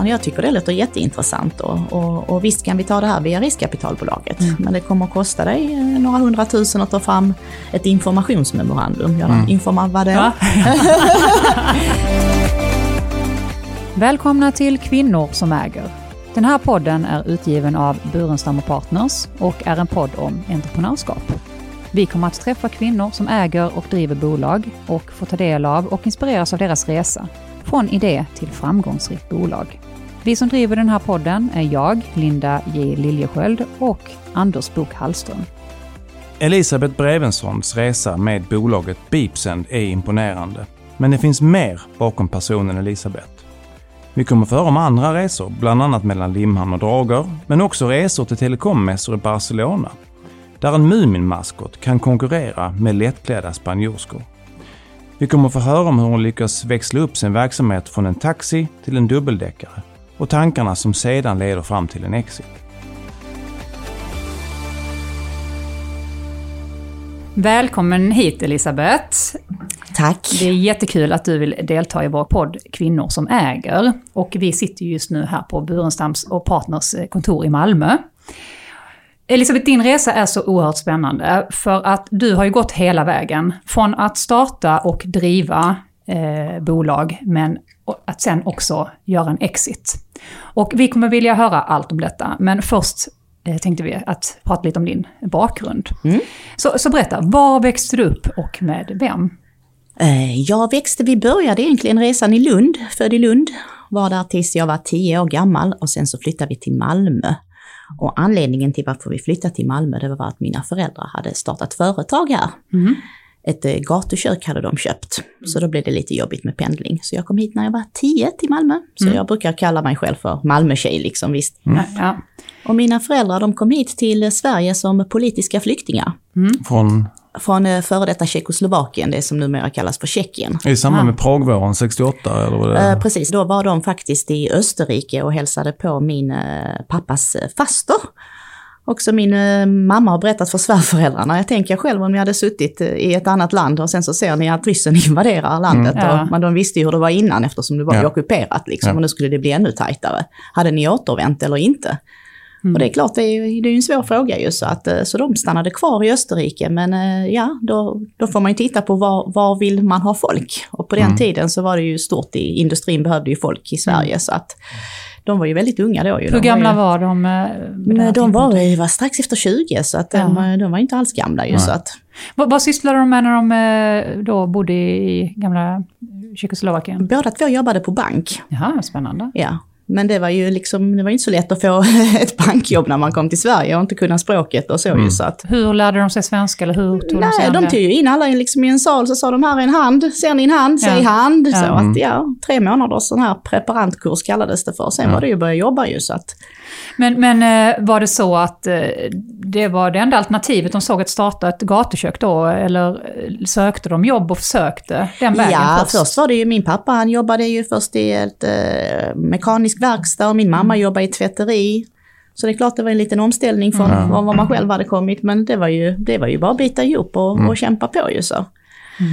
Utan jag tycker det låter jätteintressant och, och, och visst kan vi ta det här via riskkapitalbolaget. Mm. Men det kommer att kosta dig eh, några hundratusen att ta fram ett informationsmemorandum. Göra mm. informa vadå? Ja. Välkomna till Kvinnor som äger. Den här podden är utgiven av Burenstam Partners och är en podd om entreprenörskap. Vi kommer att träffa kvinnor som äger och driver bolag och få ta del av och inspireras av deras resa från idé till framgångsrikt bolag. Vi som driver den här podden är jag, Linda J Liljesköld och Anders Bok Hallström. Elisabeth Brevensons resa med bolaget Beepsend är imponerande. Men det finns mer bakom personen Elisabeth. Vi kommer få höra om andra resor, bland annat mellan Limhamn och Drager, men också resor till telekommässor i Barcelona, där en Mumin-maskot kan konkurrera med lättklädda spanjorskor. Vi kommer få höra om hur hon lyckas växla upp sin verksamhet från en taxi till en dubbeldäckare och tankarna som sedan leder fram till en exit. Välkommen hit Elisabeth. Tack. Det är jättekul att du vill delta i vår podd Kvinnor som äger. Och vi sitter just nu här på Burenstams och Partners kontor i Malmö. Elisabeth, din resa är så oerhört spännande för att du har ju gått hela vägen. Från att starta och driva eh, bolag, men att sen också göra en exit. Och vi kommer vilja höra allt om detta, men först eh, tänkte vi att prata lite om din bakgrund. Mm. Så, så berätta, var växte du upp och med vem? Eh, jag växte, vi började egentligen resan i Lund, född i Lund. Var där tills jag var tio år gammal och sen så flyttade vi till Malmö. Och anledningen till varför vi flyttade till Malmö det var att mina föräldrar hade startat företag här. Mm. Ett eh, gatukök hade de köpt, så då blev det lite jobbigt med pendling. Så jag kom hit när jag var tio till Malmö. Så mm. jag brukar kalla mig själv för Malmötjej liksom, visst. Mm. Ja. Och mina föräldrar de kom hit till Sverige som politiska flyktingar. Mm. Från? från eh, före detta Tjeckoslovakien, det som numera kallas för Tjeckien. I samband med Pragvåren 68? Eller vad det eh, precis, då var de faktiskt i Österrike och hälsade på min eh, pappas eh, faster. Också min eh, mamma har berättat för svärföräldrarna. Jag tänker själv om ni hade suttit i ett annat land och sen så ser ni att ryssen invaderar landet. Mm. Ja. Och, men de visste ju hur det var innan eftersom det var ja. ockuperat liksom. Ja. Och nu skulle det bli ännu tajtare. Hade ni återvänt eller inte? Mm. Och det är klart, det är, det är en svår fråga ju så att eh, så de stannade kvar i Österrike. Men eh, ja, då, då får man ju titta på var, var vill man ha folk? Och på den mm. tiden så var det ju stort, i, industrin behövde ju folk i Sverige mm. så att de var ju väldigt unga då. Ju. Hur de gamla var, ju, var de? Men de var, var strax efter 20 så att de, de var inte alls gamla ju. Så att, vad, vad sysslade de med när de då bodde i gamla Tjeckoslovakien? Båda två jobbade på bank. Jaha, spännande. Ja, men det var ju liksom, det var inte så lätt att få ett bankjobb när man kom till Sverige och inte kunna språket och så mm. ju så att... Hur lärde de sig svenska eller hur tog Nej, de sig de tog ju in alla liksom i en sal så sa de här är en hand, ser ni en hand, säg ja. hand. Ja. Så att mm. ja, tre månaders sån här preparantkurs kallades det för. Sen ja. var det ju att börja jobba ju så att... Men, men eh, var det så att eh, det var det enda alternativet? De såg att starta ett gatukök då? Eller eh, sökte de jobb och försökte den vägen Ja, först? först var det ju min pappa, han jobbade ju först i ett eh, mekanisk verkstad och min mamma mm. jobbade i tvätteri. Så det är klart det var en liten omställning från mm. vad man själv hade kommit, men det var ju, det var ju bara att bita ihop och, mm. och kämpa på ju så. Mm.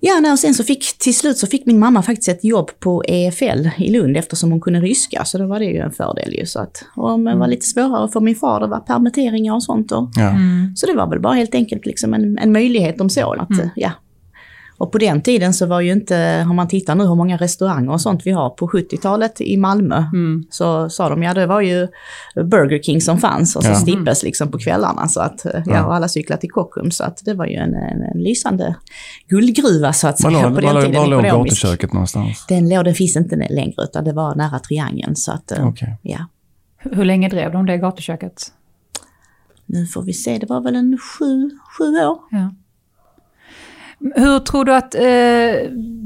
Ja, nej, och sen så fick, till slut så fick min mamma faktiskt ett jobb på EFL i Lund eftersom hon kunde ryska, så då var det ju en fördel ju. Så att, och det var lite svårare för min far, det var permitteringar och sånt. Och, ja. Så det var väl bara helt enkelt liksom en, en möjlighet de såg att, mm. ja, och på den tiden så var ju inte, om man tittar nu hur många restauranger och sånt vi har på 70-talet i Malmö, mm. så sa de ja det var ju Burger King som fanns och så ja. Stippes liksom på kvällarna så att, ja, och alla cyklade till Kockums så att det var ju en, en, en lysande guldgruva så att säga var, på den var, tiden. Var låg gatuköket någonstans? Den låg, den finns inte längre utan det var nära Triangeln så att, okay. ja. Hur länge drev de det gatuköket? Nu får vi se, det var väl en sju, sju år. Ja. Hur tror du att eh,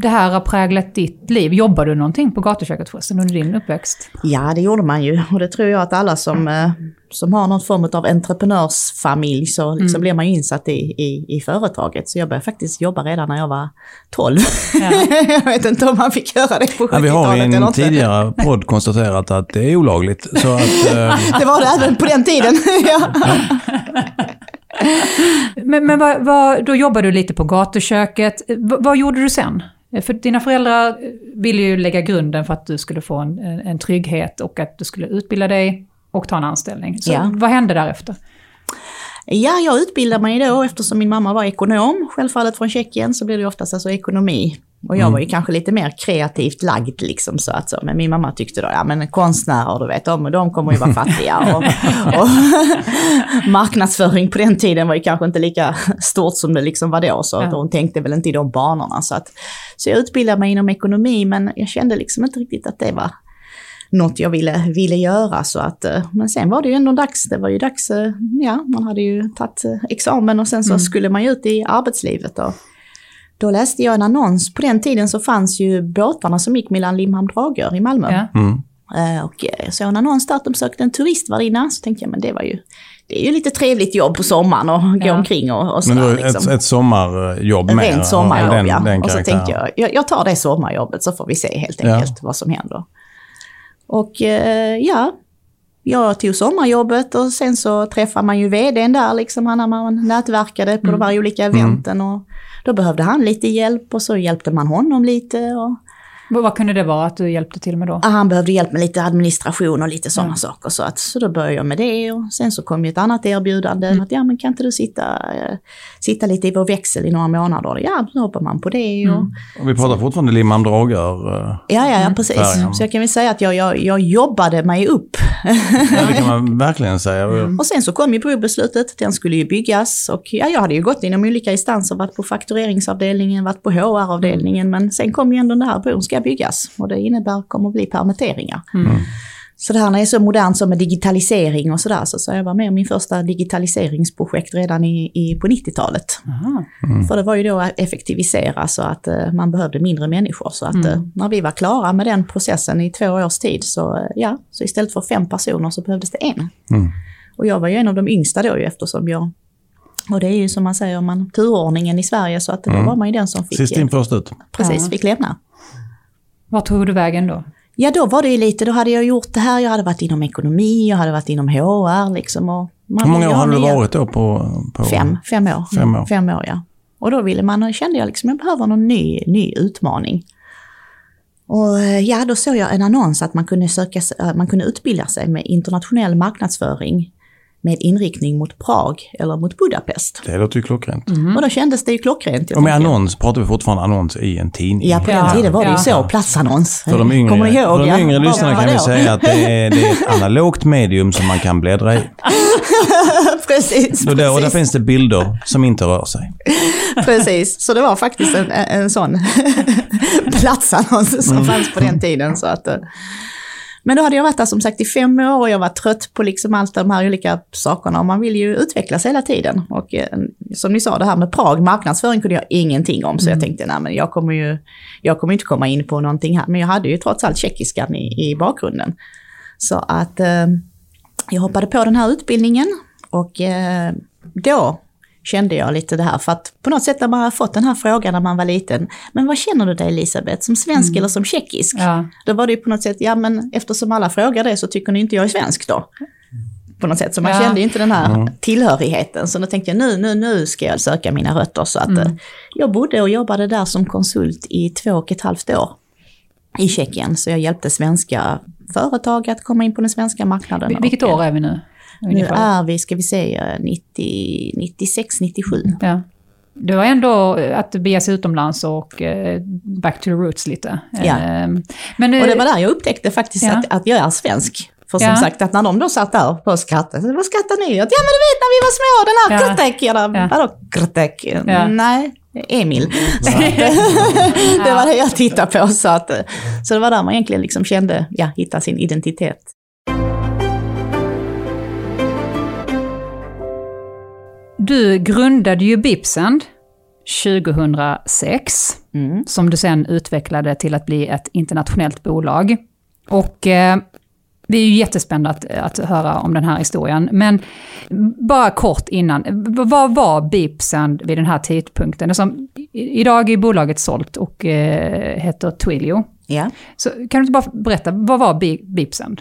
det här har präglat ditt liv? Jobbar du någonting på gatuköket förresten under din uppväxt? Ja, det gjorde man ju. Och det tror jag att alla som, eh, som har någon form av entreprenörsfamilj så liksom mm. blir man ju insatt i, i, i, företaget. Så jag började faktiskt jobba redan när jag var 12. Ja. jag vet inte om man fick göra det på 70-talet ja, Vi har i en tidigare podd konstaterat att det är olagligt. Så att, eh... det var det även på den tiden. ja. Men men vad, vad, då jobbade du lite på gatuköket. V vad gjorde du sen? För dina föräldrar ville ju lägga grunden för att du skulle få en, en trygghet och att du skulle utbilda dig och ta en anställning. Så Ja. vad hände därefter? Ja, jag utbildade mig då eftersom min mamma var ekonom, självfallet från Tjeckien, så blev det oftast alltså ekonomi. Och jag var ju kanske lite mer kreativt lagd liksom så att så. Men min mamma tyckte då, ja men konstnärer du vet, de, de kommer ju vara fattiga. Och, och marknadsföring på den tiden var ju kanske inte lika stort som det liksom var då. Så Ja. hon tänkte väl inte i de banorna. Så, att, så jag utbildade mig inom ekonomi men jag kände liksom inte riktigt att det var något jag ville, ville göra. Så att, eh, men sen var det ju ändå dags. Det var ju dags, eh, ja, man hade ju tagit eh, examen och sen så skulle man ju ut i arbetslivet. Och då läste jag en annons. På den tiden så fanns ju båtarna som gick mellan Limhamn-Dragör i Malmö. Ja. Mm. Eh, Och eh, jag såg en annons där att de sökte en turistvärdinna. Så tänkte jag, men det var ju, det är ju lite trevligt jobb på sommaren och gå Ja. omkring och, och Men sådär. du, ett, liksom. ett sommarjobb med? Rent sommarjobb, den, ja. Den och så tänkte jag, jag, jag tar det sommarjobbet så får vi se helt Ja. enkelt vad som händer. Och eh, ja, jag tog sommarjobbet och sen så träffade man ju vdn där liksom, när man nätverkade på de här olika eventen. Och då behövde han lite hjälp och så hjälpte man honom lite. Och, Vad, kunde det vara att du hjälpte till med då? Ja, han behövde hjälp med lite administration och lite sådana saker. Så, att, så då började jag med det och sen så kom ju ett annat erbjudande. Att ja, men kan inte du sitta, eh, sitta lite i vår växel i några månader? Ja, så hoppar man på det. Och, Och vi pratar fortfarande Limhamn Dragör. eh, Ja, ja, ja, precis. Färjan. Så jag kan väl säga att jag, jag, jag jobbade mig upp. Ja, det kan man verkligen säga. Och sen så kom ju brobeslutet, den skulle ju byggas. Och ja, jag hade ju gått inom olika instanser, varit på faktureringsavdelningen, varit på HR-avdelningen. Men sen kom ju ändå den här bron ska byggas. Och det innebär, kommer att bli permitteringar. Så det här när är så modernt som med digitalisering och sådär, så, så jag var med om min första digitaliseringsprojekt redan i, i, på 90-talet. Aha. För det var ju då att effektivisera så att eh, man behövde mindre människor. Så att eh, när vi var klara med den processen i två års tid så, eh, ja, så istället för fem personer så behövdes det en. Mm. Och jag var ju en av de yngsta då ju eftersom jag, och det är ju som man säger, man, turordningen i Sverige så att då var man ju den som fick, Sist in först ut. precis, Ja. fick lämna. Vart tog du vägen då? Ja, då var det ju lite, då hade jag gjort det här, jag hade varit inom ekonomi, jag hade varit inom HR liksom. Och man Hur många år vill ju ha har du varit då på? på Fem, fem år. Fem år. Fem år, ja. Och då ville man, kände jag liksom, jag behöver någon ny, ny utmaning. Och eh, ja, då såg jag en annons att man kunde, söka, man kunde utbilda sig med internationell marknadsföring med inriktning mot Prag eller mot Budapest. Det låter ju klockrent. Och då kändes det ju klockrent. Och med annons pratar vi fortfarande annons i en tidning. Ja, på den Ja, tiden var det ju ja. så, platsannons. För de yngre, Kommer ni ihåg? för de ja? yngre Vad lyssnarna kan vi säga att det är, det är ett analogt medium som man kan bläddra i. precis, Och där, och där finns det bilder som inte rör sig. Precis, så det var faktiskt en, en sån platsannons som fanns på den tiden. Så att, eh, men då hade jag varit där som sagt i fem år och jag var trött på liksom allt de här olika sakerna och man vill ju utvecklas hela tiden. Och eh, som ni sa, det här med Prag, marknadsföring kunde jag ingenting om så jag tänkte, nej men jag kommer ju, jag kommer inte komma in på någonting här. Men jag hade ju trots allt tjeckiskan i, i bakgrunden. Så att eh, jag hoppade på den här utbildningen och eh, då kände jag lite det här. För att på något sätt när man har fått den här frågan när man var liten, men vad känner du dig Elisabeth, som svensk eller som tjeckisk? Ja. Då var det ju på något sätt, ja men eftersom alla frågar det så tycker ni inte jag är svensk då. På något sätt, så man Ja. kände ju inte den här tillhörigheten. Så då tänkte jag nu, nu, nu ska jag söka mina rötter. Så att eh, jag bodde och jobbade där som konsult i två och ett halvt år i Tjeckien. Så jag hjälpte svenska företag att komma in på den svenska marknaden. Vil- Vilket eh, år är vi nu? Nu är vi, ska vi säga, 90, 96, 97. Ja. Det var ändå att bege sig utomlands och eh, back to the roots lite. Ja. Eh, Men, eh, Och det var där jag upptäckte faktiskt Ja. att, att jag är svensk. För som Ja. sagt, att när de då satt där på skrattade, vad skrattar ni åt? Ja men du vet när vi var små, den här Ja. Krtek. Ja. Ja. Vadå Krtek? Ja. Nej, Emil. Så att, det var det jag tittade på. Så, att, så det var där man egentligen liksom kände, ja, hitta sin identitet. Du grundade ju Bipsend 2006, Mm. som du sen utvecklade till att bli ett internationellt bolag. Och eh, vi är ju jättespända att, att höra om den här historien. Men bara kort innan, vad var Bipsend vid den här tidpunkten? Det Som, idag är bolaget sålt och eh, heter Twilio. Ja. Så kan du inte bara berätta, vad var Bi- Bipsend?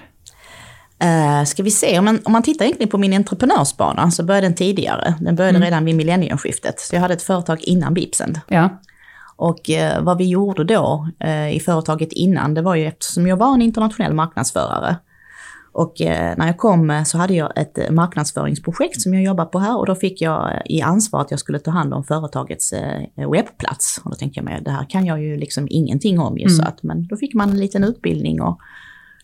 Uh, ska vi se, om man, om man tittar egentligen på min entreprenörsbana så började den tidigare. Den började redan vid millenniumskiftet. Så jag hade ett företag innan Bipsend. Ja, Och eh, vad vi gjorde då eh, i företaget innan, det var ju eftersom jag var en internationell marknadsförare. Och eh, när jag kom eh, så hade jag ett eh, marknadsföringsprojekt som jag jobbar på här och då fick jag eh, i ansvar att jag skulle ta hand om företagets eh, webbplats. Och då tänkte jag mig, det här kan jag ju liksom ingenting om ju, mm. så att, men då fick man en liten utbildning och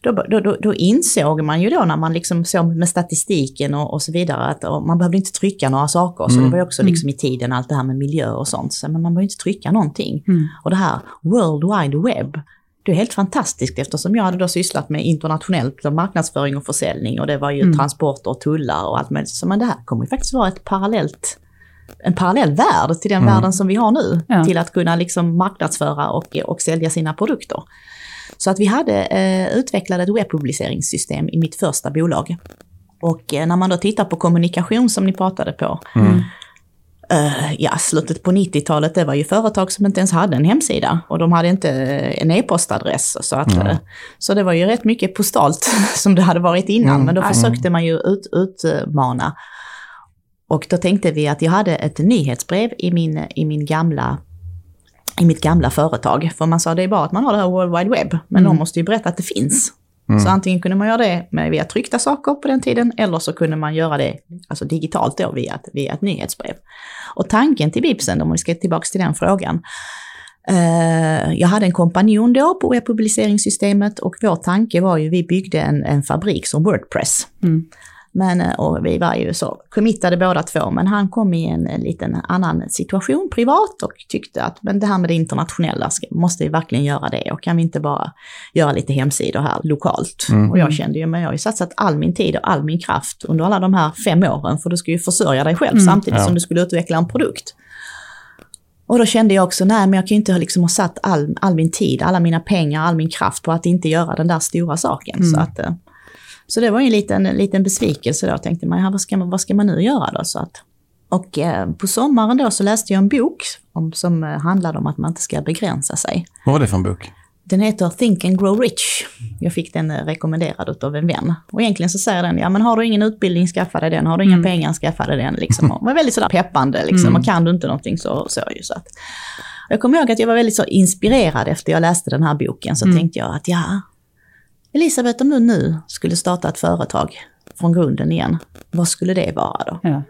då, då, då, då, insåg man ju då när man liksom såg med statistiken och, och så vidare att man behövde inte trycka några saker. Så mm. det var ju också liksom i tiden allt det här med miljö och sånt. Så, men man behövde inte trycka någonting. Mm. Och det här World Wide Web, det är helt fantastiskt eftersom jag hade då sysslat med internationellt marknadsföring och försäljning och det var ju mm. transporter och tullar och allt möjligt. Så men det här kommer ju faktiskt vara ett parallellt en parallell värld till den mm. världen som vi har nu. Ja. Till att kunna liksom marknadsföra och, och sälja sina produkter. Så att vi hade eh, utvecklat ett webbpubliceringssystem i mitt första bolag. Och eh, när man då tittar på kommunikation som ni pratade på, mm. Uh, ja, slutet på 90-talet, det var ju företag som inte ens hade en hemsida och de hade inte en e-postadress. Så, att, mm. uh, så det var ju rätt mycket postalt som det hade varit innan, mm. men då försökte man ju ut, utmana. Och då tänkte vi att jag hade ett nyhetsbrev i, min, i, min gamla, i mitt gamla företag. För man sa det är bara att man har det här World Wide Web, men mm. de måste ju berätta att det finns. Mm. Så antingen kunde man göra det med, via tryckta saker på den tiden eller så kunde man göra det alltså digitalt då via, via ett nyhetsbrev. Och tanken till Bibsen, om vi ska tillbaka till den frågan, Uh, jag hade en kompanjon då på webbpubliceringssystemet och vår tanke var ju, vi byggde en, en fabrik som Wordpress. Mm. Men, eh, och vi var ju så committade båda två, men han kom i en, en liten annan situation privat och tyckte att men det här med det internationella, måste vi verkligen göra det och kan vi inte bara göra lite hemsidor här lokalt? Mm. Och jag kände ju, men jag har ju satsat all min tid och all min kraft under alla de här fem åren, för du ska ju försörja dig själv mm. samtidigt ja. som du skulle utveckla en produkt. Och då kände jag också, nej men jag kan ju inte liksom ha satt all, all min tid, alla mina pengar, all min kraft på att inte göra den där stora saken. Mm. Så att, eh, så det var ju en liten, liten besvikelse då, tänkte man, ja, vad, ska man, vad ska man nu göra då? Så att, och eh, på sommaren då så läste jag en bok om, som eh, handlade om att man inte ska begränsa sig. Vad var det för en bok? Den heter Think and Grow Rich. Jag fick den eh, rekommenderad av en vän. Och egentligen så säger den, ja men har du ingen utbildning, skaffa dig den. Har du inga mm. pengar, skaffa dig den. Liksom. Och var väldigt sådär peppande liksom. Mm. Och kan du inte någonting så, så ju. Så att. Jag kommer ihåg att jag var väldigt så inspirerad efter jag läste den här boken. Så mm. tänkte jag att ja, Elisabeth, om du nu skulle starta ett företag från grunden igen, vad skulle det vara då? Ja.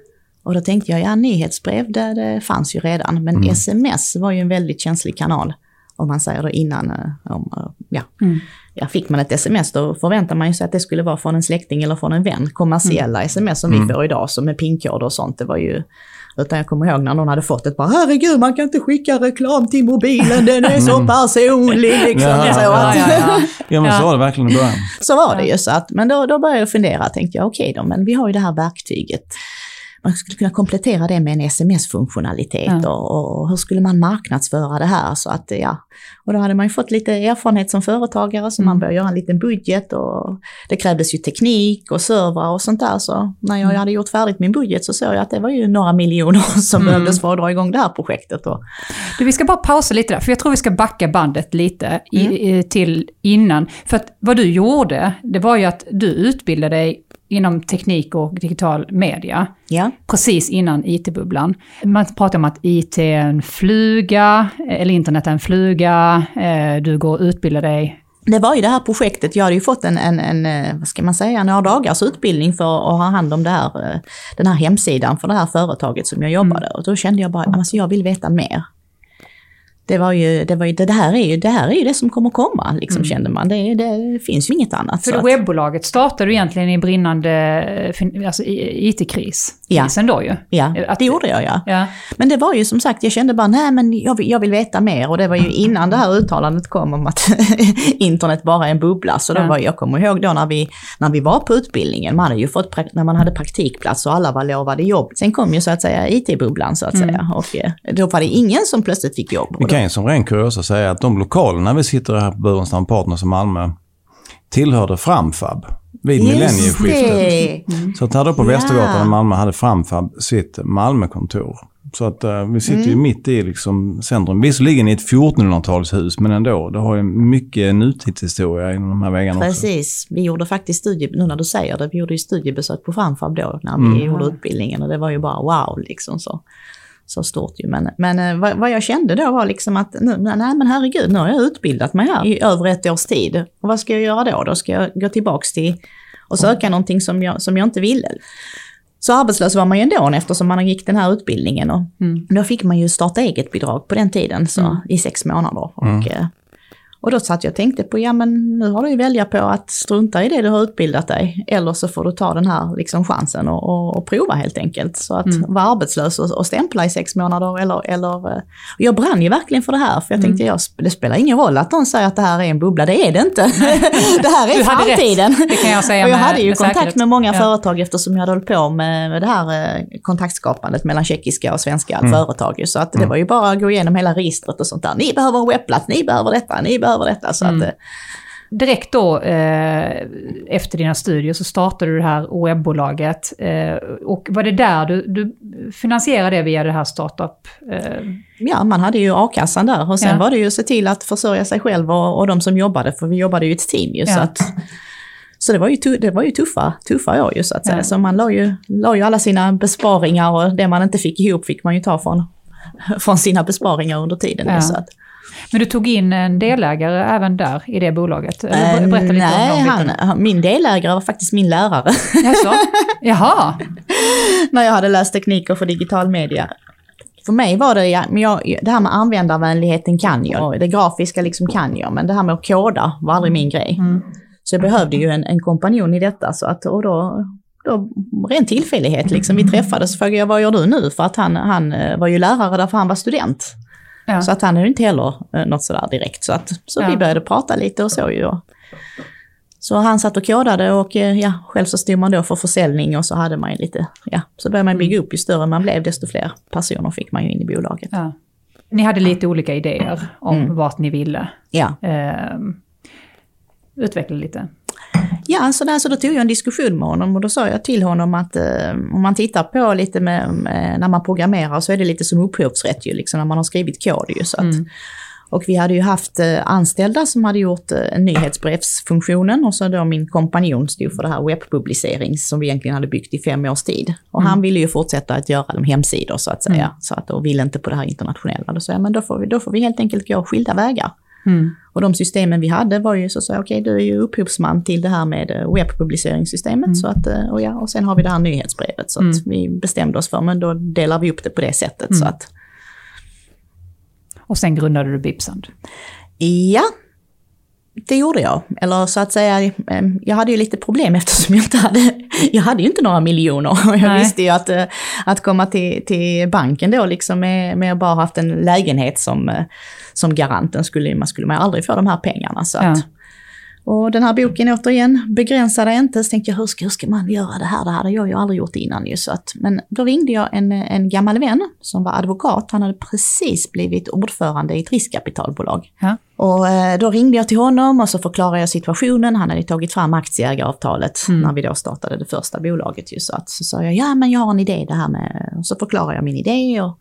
Och då tänkte jag, ja nyhetsbrev, det, det fanns ju redan, men mm. sms var ju en väldigt känslig kanal. Om man säger då innan, eh, om, eh, ja. Mm. ja. Fick man ett sms då förväntar man sig att det skulle vara från en släkting eller från en vän. Kommersiella mm. sms som vi mm. får idag, som med pinkoder och sånt, det var ju utan jag kommer ihåg när någon hade fått ett bara herregud man kan inte skicka reklam till mobilen, den är så mm. personlig liksom. Ja, så att, ja, ja, ja. men så var det verkligen i början. Så var det ju så att, men då, då började jag fundera, tänkte jag okej okay då, men vi har ju det här verktyget man skulle kunna komplettera det med en sms-funktionalitet ja. och, och, hur skulle man marknadsföra det här så att ja. Och då hade man ju fått lite erfarenhet som företagare så mm. man började göra en liten budget och det krävdes ju teknik och servrar och sånt där så när jag mm. hade gjort färdigt min budget så såg jag att det var ju några miljoner som mm. behövdes för att dra igång det här projektet. Och... Du, vi ska bara pausa lite där, för jag tror vi ska backa bandet lite i, mm. till innan. För att vad du gjorde, det var ju att du utbildade dig inom teknik och digital media. Ja. Precis innan IT-bubblan. Man pratar om att IT är en fluga, eller internet är en fluga, eh, du går och utbildar dig det var ju det här projektet, jag hade ju fått en, en, en, eh, vad ska man säga, några dagars utbildning för att ha hand om det här, eh, den här hemsidan för det här företaget som jag jobbade. Mm. Och då kände jag bara, alltså jag vill veta mer det var ju, det var ju, det här är ju det, här är ju det som kommer komma, liksom, mm. kände man. Det, det finns ju inget annat. För webbolaget startade ju egentligen i brinnande alltså, IT-kris. Ja. då ju. Ja, att, det gjorde jag ja. ja. Men det var ju som sagt, jag kände bara, nej men jag vill, jag vill veta mer. Och det var ju innan det här uttalandet kom om att internet bara är en bubbla. Så då ja. var, jag kommer ihåg då när vi, när vi var på utbildningen, man hade ju fått, när man hade praktikplats och alla var lovade jobb. Sen kom ju så att säga IT-bubblan så att mm. säga. Och eh, då var det ingen som plötsligt fick jobb kan ju som ren kuriosa säga att de lokalerna vi sitter här på Burenstam Partners i Malmö tillhörde Framfab vid millennieskiftet. Mm. Så att här då på Västergatan i Malmö hade Framfab sitt Malmökontor. Så att uh, vi sitter mm. ju mitt i liksom centrum. Visserligen i ett 1400-talshus, men ändå. Det har ju mycket nutidshistoria inom de här väggarna Precis. också. Precis. Vi gjorde faktiskt studie, nu när du säger det, vi gjorde ju studiebesök på Framfab då när vi mm. gjorde utbildningen och det var ju bara wow liksom så. Så stort ju. Men, men eh, vad, vad jag kände då var liksom att, nu, nej men herregud, nu har jag utbildat mig här i över ett års tid. Och vad ska jag göra då? Då ska jag gå tillbaks till och söka någonting som jag, som jag inte ville. Så arbetslös var man ju ändå eftersom man gick den här utbildningen. Och Mm. Då fick man ju starta eget bidrag på den tiden, så, Mm. i sex månader. Och, Mm. Och då satt jag och tänkte på, ja men nu har du ju välja på att strunta i det du har utbildat dig, eller så får du ta den här liksom, chansen och, och, och prova helt enkelt. Så att Mm. vara arbetslös och, och stämpla i sex månader, eller, eller... eh, jag brann ju verkligen för det här, för jag Mm. tänkte, jag, det spelar ingen roll att någon säger att det här är en bubbla, det är det inte. det här är framtiden. det kan jag säga och jag med- hade ju med kontakt säkerhet. med många Ja. företag eftersom jag hade hållit på med, med det här eh, kontaktskapandet mellan tjeckiska och svenska Mm. företag. Så att det var ju bara att gå igenom hela registret och sånt där. Ni behöver en webbplats, ni behöver detta, ni behöver detta. Så Mm. att, eh, Direkt då eh, efter dina studier så startade du det här webbolaget. Eh, och var det där du, du finansierade det via det här startup? Eh, ja, man hade ju a-kassan där och sen Ja. var det ju att se till att försörja sig själv och, och de som jobbade, för vi jobbade ju i ett team ju. Så, Ja. att, så det var ju, det var ju tuffa, tuffa år ju så att säga. Ja. Så man la ju, la ju alla sina besparingar och det man inte fick ihop fick man ju ta från, från sina besparingar under tiden. Så att, men du tog in en delägare även där i det bolaget? Eller Eh, berätta lite Nej, om han, min delägare var faktiskt min lärare. Jaså? Jaha, när jag hade läst tekniker för digital media. För mig var det, ja, men jag, det här med användarvänligheten kan jag, det grafiska liksom kan jag, men det här med att koda var aldrig min grej. Mm. Så jag behövde ju en, en kompanjon i detta, så att, och då, då, ren tillfällighet liksom, vi träffades och frågade jag vad gör du nu? För att han, han eh, var ju lärare därför han var student. Ja. Så att han är inte heller eh, något sådär direkt. Så, att, så Ja. vi började prata lite och så ju. Så han satt och kodade och eh, ja, själv så stod man då för försäljning och så hade man ju lite, ja, så började man bygga upp. Ju större man blev desto fler personer fick man ju in i bolaget. ja. Ni hade lite olika idéer om Mm. vart ni ville Ja, eh, utveckla lite. Ja så, där, så då tog jag en diskussion med honom och då sa jag till honom att eh, om man tittar på lite med, med, när man programmerar så är det lite som upphovsrätt ju, liksom när man har skrivit kod ju. Så att, Mm. Och vi hade ju haft eh, anställda som hade gjort eh, nyhetsbrevsfunktionen och så då min kompanjon stod för det här webbpublicering som vi egentligen hade byggt i fem års tid. Och han ville ju fortsätta att göra de hemsidor så att säga, Mm. så att, och ville inte på det här internationella. Då sa jag, men då får vi, då får vi helt enkelt gå skilda vägar. Mm. Och de systemen vi hade var ju så sa jag, okej du är ju upphovsman till det här med eh, webbpubliceringssystemet. Mm. Så att, eh, och, ja, och sen har vi det här nyhetsbrevet. Så att Mm. vi bestämde oss för, men då delar vi upp det på det sättet. Mm. Så att, Och sen grundade du Bipsand. Ja, det gjorde jag. Eller så att säga, eh, jag hade ju lite problem eftersom jag inte hade, jag hade ju inte några miljoner. Och jag Nej. visste ju att, eh, att komma till, till banken då liksom med, med att bara haft en lägenhet som, eh, som garanten skulle man skulle man aldrig få de här pengarna. Så att, Ja. Och den här boken återigen, begränsa dig inte. Så tänkte jag, hur ska, hur ska man göra det här? Det hade jag ju aldrig gjort innan ju. Så att, men då ringde jag en, en gammal vän som var advokat. Han hade precis blivit ordförande i ett riskkapitalbolag. Ja. Och eh, då ringde jag till honom och så förklarade jag situationen. Han hade tagit fram aktieägaravtalet Mm. när vi då startade det första bolaget. Ju. Så, att, så sa jag, ja men jag har en idé det här med... Och så förklarade jag min idé. Och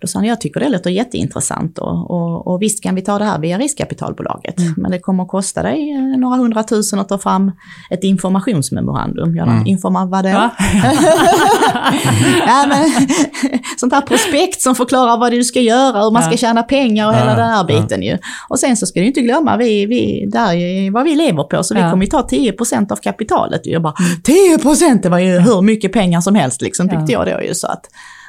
då sa han, jag tycker det låter jätteintressant och, och, och visst kan vi ta det här via riskkapitalbolaget. Mm. Men det kommer att kosta dig eh, några hundratusen att ta fram ett informationsmemorandum. Jag Mm. informa vad det. Va? ja, men, sånt här prospekt som förklarar vad du ska göra, hur man ska Ja. tjäna pengar och Ja, hela den här ja. biten ju. Och sen så ska du inte glömma, vi, vi, där är vad vi lever på, så vi Ja. kommer ju ta 10% av kapitalet. Jag bara, 10% det var ju hur mycket pengar som helst liksom, tyckte jag då ju. Så att,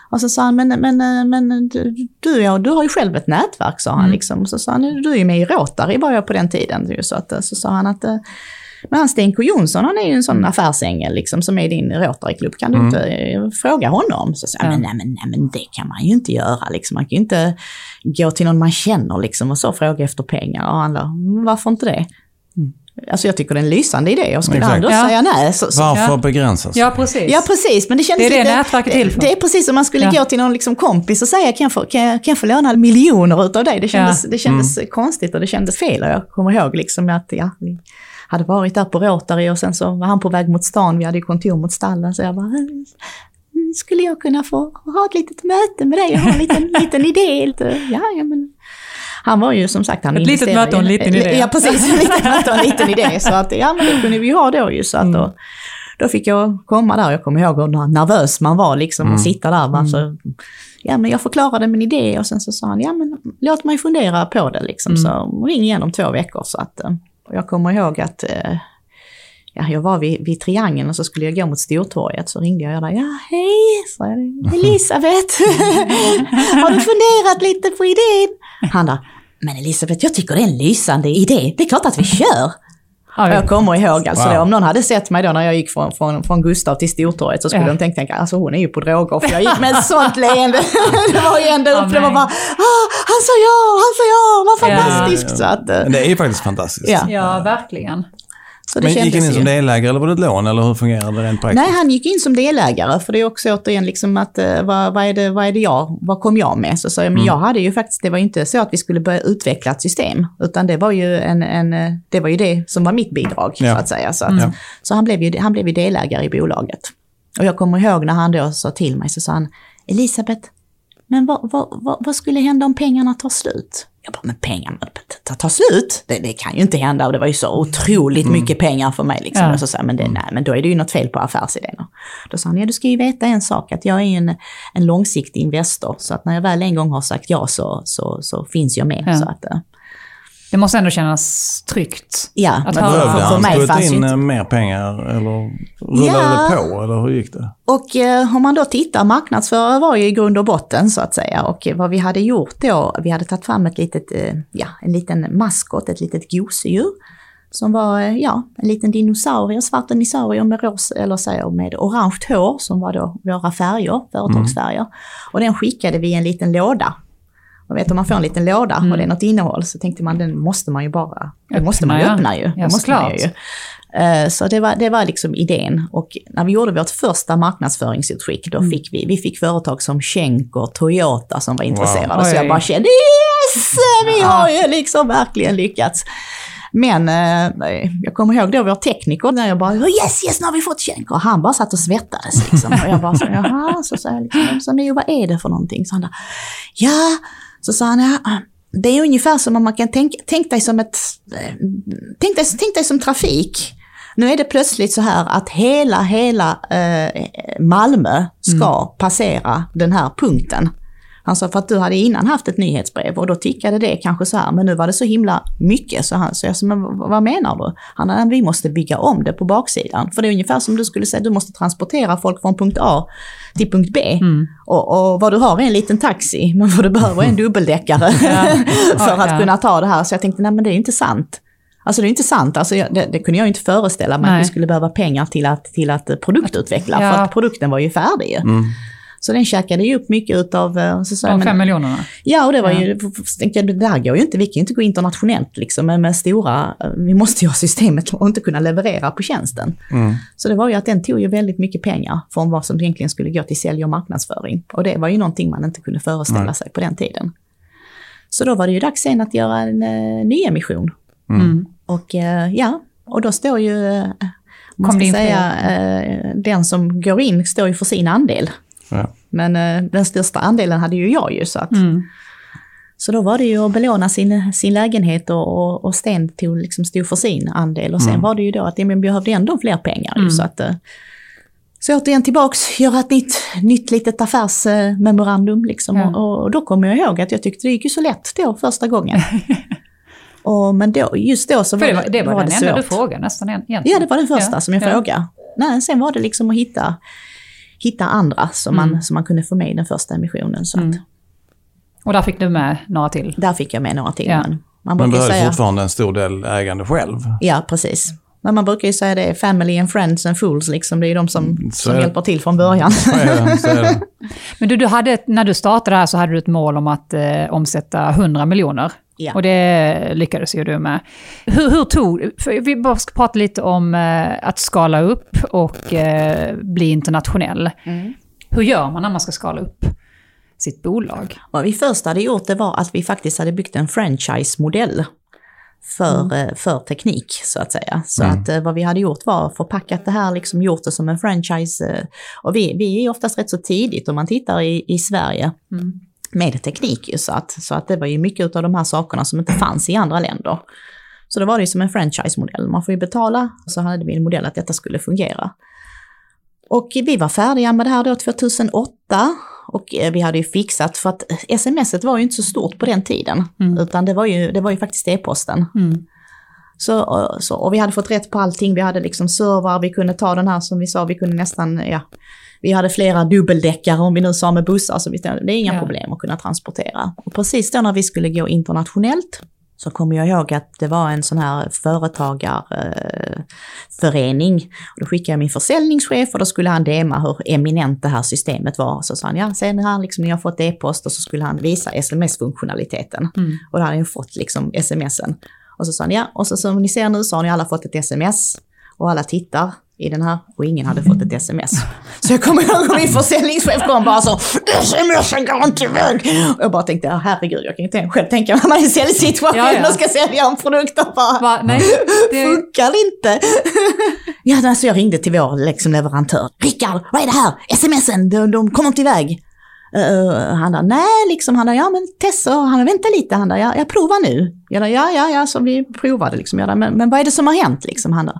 och så sa han, men, men, men du, du, ja, du har ju själv ett nätverk, sa han. Mm. Liksom. Så sa han, du är ju med i Rotary var jag på den tiden. Så, att, så sa han att eh, men han Sten K Jonsson, han är ju en sån affärsängel liksom, som är i din Rotaryklubb. Kan du Mm. inte eh, fråga honom? Så sa jag, Ja. men, nej, men, nej men det kan man ju inte göra. Liksom. Man kan ju inte gå till någon man känner liksom, och så fråga efter pengar. Och han "Mm, varför inte det? Alltså jag tycker det är en lysande idé och skulle Exakt. då Ja. säga nej så, så Varför Ja. begränsas? Ja, precis. Ja precis, men det kändes Det är det lite, nätverket är till för. Det är precis som man skulle Ja. gå till någon liksom kompis och säga, kan jag få, kan jag, kan jag få låna miljoner utav dig? Det kändes, det kändes Mm. konstigt och det kändes fel. Och jag kommer ihåg liksom att ja, vi hade varit där på Rotary och sen så var han på väg mot stan, vi hade ju kontor mot stallen, så jag bara, "Mm, skulle jag kunna få ha ett litet möte med dig och ha en liten, liten idé? Ja, ja, men han var ju som sagt, han Ett litet möte och en liten idé. Ja, precis. Ett litet möte och en liten idé. Så att, ja, men det kunde vi ju ha då ju. Så att Mm. då, då fick jag komma där, jag kommer ihåg hur nervös man var liksom och sitta där. Bara, så, ja men jag förklarade min idé och sen så sa han, ja men låt mig fundera på det liksom. Så ring igen om två veckor. Så att, eh, och jag kommer ihåg att eh, ja, jag var vid, vid Triangeln och så skulle jag gå mot Stortorget så ringde jag där. Ja, hej, sa jag. Elisabeth. Har du funderat lite på idén? Han där, men Elisabeth, jag tycker det är en lysande idé. Det är klart att vi kör. Ja, Jag kommer ihåg, alltså Wow. det, om någon hade sett mig då när jag gick från, från, från Gustav till Stortorget så skulle Ja. de tänka, tänka, alltså hon är ju på droger för jag gick med ett sånt leende. det var ju ända Ja, upp, det var bara, ah, han sa ja, han sa ja, vad Ja. fantastiskt. Så, att, eh, det är ju faktiskt fantastiskt. Ja. ja, verkligen. Så Men gick han in som delägare eller var det ett lån eller hur fungerade det rent praktiskt? Nej, han gick in som delägare, för det är också återigen liksom att eh, vad, vad, är det, vad är det jag, vad kom jag med? Så sa jag, men Mm. jag hade ju faktiskt, det var inte så att vi skulle börja utveckla ett system, utan det var ju, en, en, det, var ju det som var mitt bidrag, Ja. så att säga. Så, att, Ja. så han, blev ju, han blev ju delägare i bolaget. Och jag kommer ihåg när han då sa till mig, så sa han, Elisabeth, men vad, vad, vad, vad skulle hända om pengarna tar slut? Jag bara, men pengarna tar, tar slut? Det, det kan ju inte hända och det var ju så otroligt mycket pengar för mig. Liksom. Ja. Och så sa men, det, nej, men då är det ju något fel på affärsidén. Då sa han, ja du ska ju veta en sak, att jag är en, en långsiktig investor. Så att när jag väl en gång har sagt ja så, så, så finns jag med. Ja. Så att, eh, Det måste ändå kännas tryggt. ja, Att men höra. för, Behövde han mig skjuta in inte... eh, mer pengar eller rullade Ja. det på eller hur gick det? Och eh, om man då tittar, marknadsförare var ju i grund och botten så att säga. Och vad vi hade gjort då, vi hade tagit fram ett litet, eh, ja, en liten maskot, ett litet gosedjur. Som var, eh, ja, en liten dinosaurie, svart dinosaurie med ros, eller så med orange hår som var då våra färger, företagsfärger. Och den skickade vi i en liten låda. Och vet om man får en liten låda och det är något innehåll så tänkte man den måste man ju bara, den måste man ju Öppna, ja. öppna ju. Ja, Det måste man ju. Eh, Så det var, det var liksom idén. Och när vi gjorde vårt första marknadsföringsutskick, då fick vi, vi fick företag som Schenker, Toyota som var intresserade. Så jag bara kände yes! Vi har ju liksom verkligen lyckats. Men eh, jag kommer ihåg då vår tekniker när jag bara yes, yes, nu har vi fått Schenker. Och han bara satt och svettades liksom. Och jag bara så, jaha, så sa jag liksom, så nu, vad är det för någonting? Så han där, ja, så sa han, ja, det är ungefär som om man kan tänka, tänk dig som ett, eh, tänk dig, tänk dig som trafik. Nu är det plötsligt så här att hela, hela eh, Malmö ska passera den här punkten. Han sa för att du hade innan haft ett nyhetsbrev och då tickade det kanske så här, men nu var det så himla mycket. Så han sa, men vad vad menar du? Han sa, vi måste bygga om det på baksidan. För det är ungefär som du skulle säga, du måste transportera folk från punkt A till punkt B. Och, och vad du har är en liten taxi, men vad du behöver är en dubbeldäckare för att kunna ta det här. Så jag tänkte, nej men det är inte sant. Alltså det är inte sant, alltså, jag, det, det kunde jag inte föreställa mig Nej. att vi skulle behöva pengar till att, till att eh, produktutveckla, Ja. för att produkten var ju färdig. ju. Så den käkade ju upp mycket eh, Så sa jag, De men- fem miljonerna. Ja, och det var Ja. ju, det där går ju inte, vi kan ju inte gå internationellt liksom med, med stora, vi måste ju ha systemet och inte kunna leverera på tjänsten. Så det var ju att den tog ju väldigt mycket pengar från vad som egentligen skulle gå till sälj och marknadsföring. Och det var ju någonting man inte kunde föreställa Nej. sig på den tiden. Så då var det ju dags sen att göra en eh, nyemission. Mm. Och eh, ja, och då står ju, eh, man Kom ska säga, eh, den som går in står ju för sin andel. Ja. Men eh, den största andelen hade ju jag ju så att Mm. så då var det ju att belåna sin, sin lägenhet och, och, och Sten tog, liksom stod för sin andel. Och sen Mm. var det ju då att ja, men vi behövde ändå fler pengar. ju, Mm. Så, att, eh, så återigen tillbaks, göra ett nytt, nytt litet affärsmemorandum. Liksom. Ja. Och, och då kommer jag ihåg att jag tyckte det gick ju så lätt då första gången. och, men då, just då så För var det var, det var, det den enda du svårt. frågade nästan egentligen. Ja, det var den första Ja. som jag Ja. frågade. Nej, sen var det liksom att hitta, hitta andra som, man, Mm. som man kunde få med i den första emissionen. Så att, Mm. Och där fick du med några till. där fick jag med några till. Ja. Men man Man behöver säga... fortfarande en stor del ägande själv. Ja, precis. Men man brukar ju säga det, family and friends and fools, liksom. det är ju de som, Så som hjälper till från början. Så är det, så är det. Men du, du hade, när du startade här så hade du ett mål om att eh, omsätta 100 miljoner. Ja. Och det lyckades ju du med. Hur, hur tog... För vi bara ska prata lite om eh, att skala upp och eh, bli internationell. Mm. Hur gör man när man ska skala upp sitt bolag? Vad vi först hade gjort det var att vi faktiskt hade byggt en franchise-modell för, Mm. eh, för teknik, så att säga. Så att eh, vad vi hade gjort var förpackat det här, liksom gjort det som en franchise. Och vi, vi är ju oftast rätt så tidigt om man tittar i, i Sverige Mm. Med teknik ju, så att, så att det var ju mycket av de här sakerna som inte fanns i andra länder. Så då var det ju som en franchise-modell. Man får ju betala, och så hade vi en modell att detta skulle fungera. Och vi var färdiga med det här då 2008 och eh, vi hade ju fixat, för att smset var ju inte så stort på den tiden, Mm. utan det var ju, det var ju faktiskt e-posten. Mm. Så, och- så, och vi hade fått rätt på allting, vi hade liksom servrar, vi kunde ta den här som vi sa, vi kunde nästan, ja, vi hade flera dubbeldäckare om vi nu sa med bussar, så vi, det är inga Ja. problem att kunna transportera. Och precis då när vi skulle gå internationellt så kommer jag ihåg att det var en sån här företagarförening. Eh, då skickade jag min försäljningschef och då skulle han dema hur eminent det här systemet var. Så sa han, ja sen han liksom, ni har fått e-post och så skulle han visa sms-funktionaliteten. Mm. Och då hade jag fått liksom smsen. Och så sa han, ja, och så som ni ser nu så har ni alla fått ett sms. Och alla tittar i den här och ingen hade fått ett sms. Så jag kommer ihåg min försäljningschef kom bara så, smsen går inte iväg. Och jag bara tänkte, herregud, jag kan inte själv tänka mig man är i säljsituation Ja, ja. och ska sälja en produkt och bara, Va? Nej, det, funkar inte. ja, alltså jag ringde till vår liksom, leverantör. Rickard, vad är det här? Smsen, de, de kommer inte iväg. Uh, han där, nej, liksom, han där, ja men Tessa, han där, vänta lite, han där, jag, jag provar nu. Jag där, ja, ja, ja, så vi provade liksom, jag där, men, men vad är det som har hänt? Liksom, han där?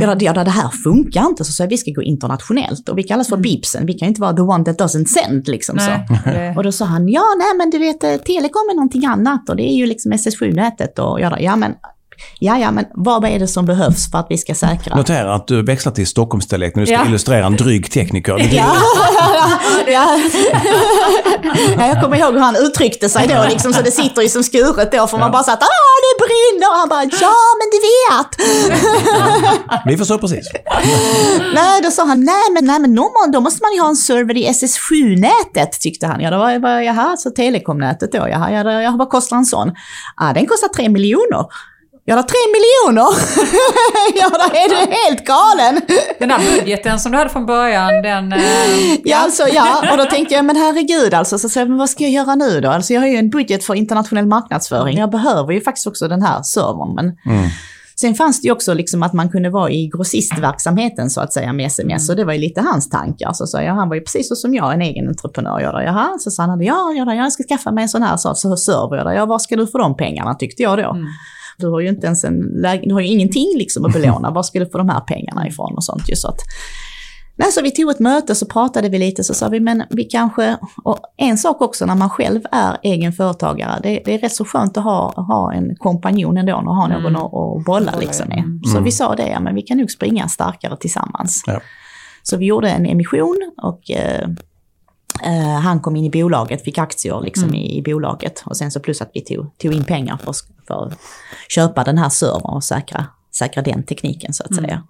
Jag det här funkar inte, så sa vi ska gå internationellt. Och vi kallas för beepsen, vi kan inte vara the one that doesn't send liksom så. nej, det, Och då sa han, ja nej men du vet, eh, telekom är någonting annat. Och det är ju liksom SS7-nätet och jag där, ja men, ja ja men vad är det som behövs för att vi ska säkra? Notera att du växlar till Stockholmsdialekt när du ska Ja. illustrera en dryg tekniker. Ja, ja. ja, jag kommer ihåg hur han uttryckte sig då, liksom, så det sitter ju som skuret då, för man bara satt ah det brinner, och han bara ja men du vet. Vi förstår precis. nej, då sa han nej men, nej, men må- då måste man ju ha en server i SS7-nätet tyckte han. Ja, då var jag jaha, så telekomnätet då, jaha, ja, ja, vad kostar en sån? Ah, den kostar tre miljoner. Ja, då, tre miljoner! ja, då är du helt galen! den där budgeten som du hade från början, den... eh, Ja, alltså, ja, och då tänkte jag, men herregud alltså, så, jag, men vad ska jag göra nu då? Alltså jag har ju en budget för internationell marknadsföring. Jag behöver ju faktiskt också den här servern. Men Mm. sen fanns det ju också liksom att man kunde vara i grossistverksamheten så att säga med sms. Och det var ju lite hans tankar. Så sa jag, han var ju precis så som jag, en egen entreprenör. Jag då, Jaha, så sa han, ja, ja, jag ska skaffa mig en sån här så, så server. Jag då, ja, var ska du få de pengarna tyckte jag då. Mm. Du har ju inte ens en du har ju ingenting liksom att belåna. Var ska du få de här pengarna ifrån och sånt ju så att. Nej, så vi tog ett möte så pratade vi lite så sa vi men vi kanske, och en sak också när man själv är egen företagare, det, det är rätt så skönt att ha, ha en kompanjon ändå och ha någon Mm. att, att bolla liksom med. Mm. Så vi sa det, ja men vi kan nog springa starkare tillsammans. Ja. Så vi gjorde en emission och eh, eh, han kom in i bolaget, fick aktier liksom Mm. i, i bolaget. Och sen så plus att vi tog, tog in pengar för, att- för att köpa den här servern och säkra, säkra den tekniken så att Mm. säga.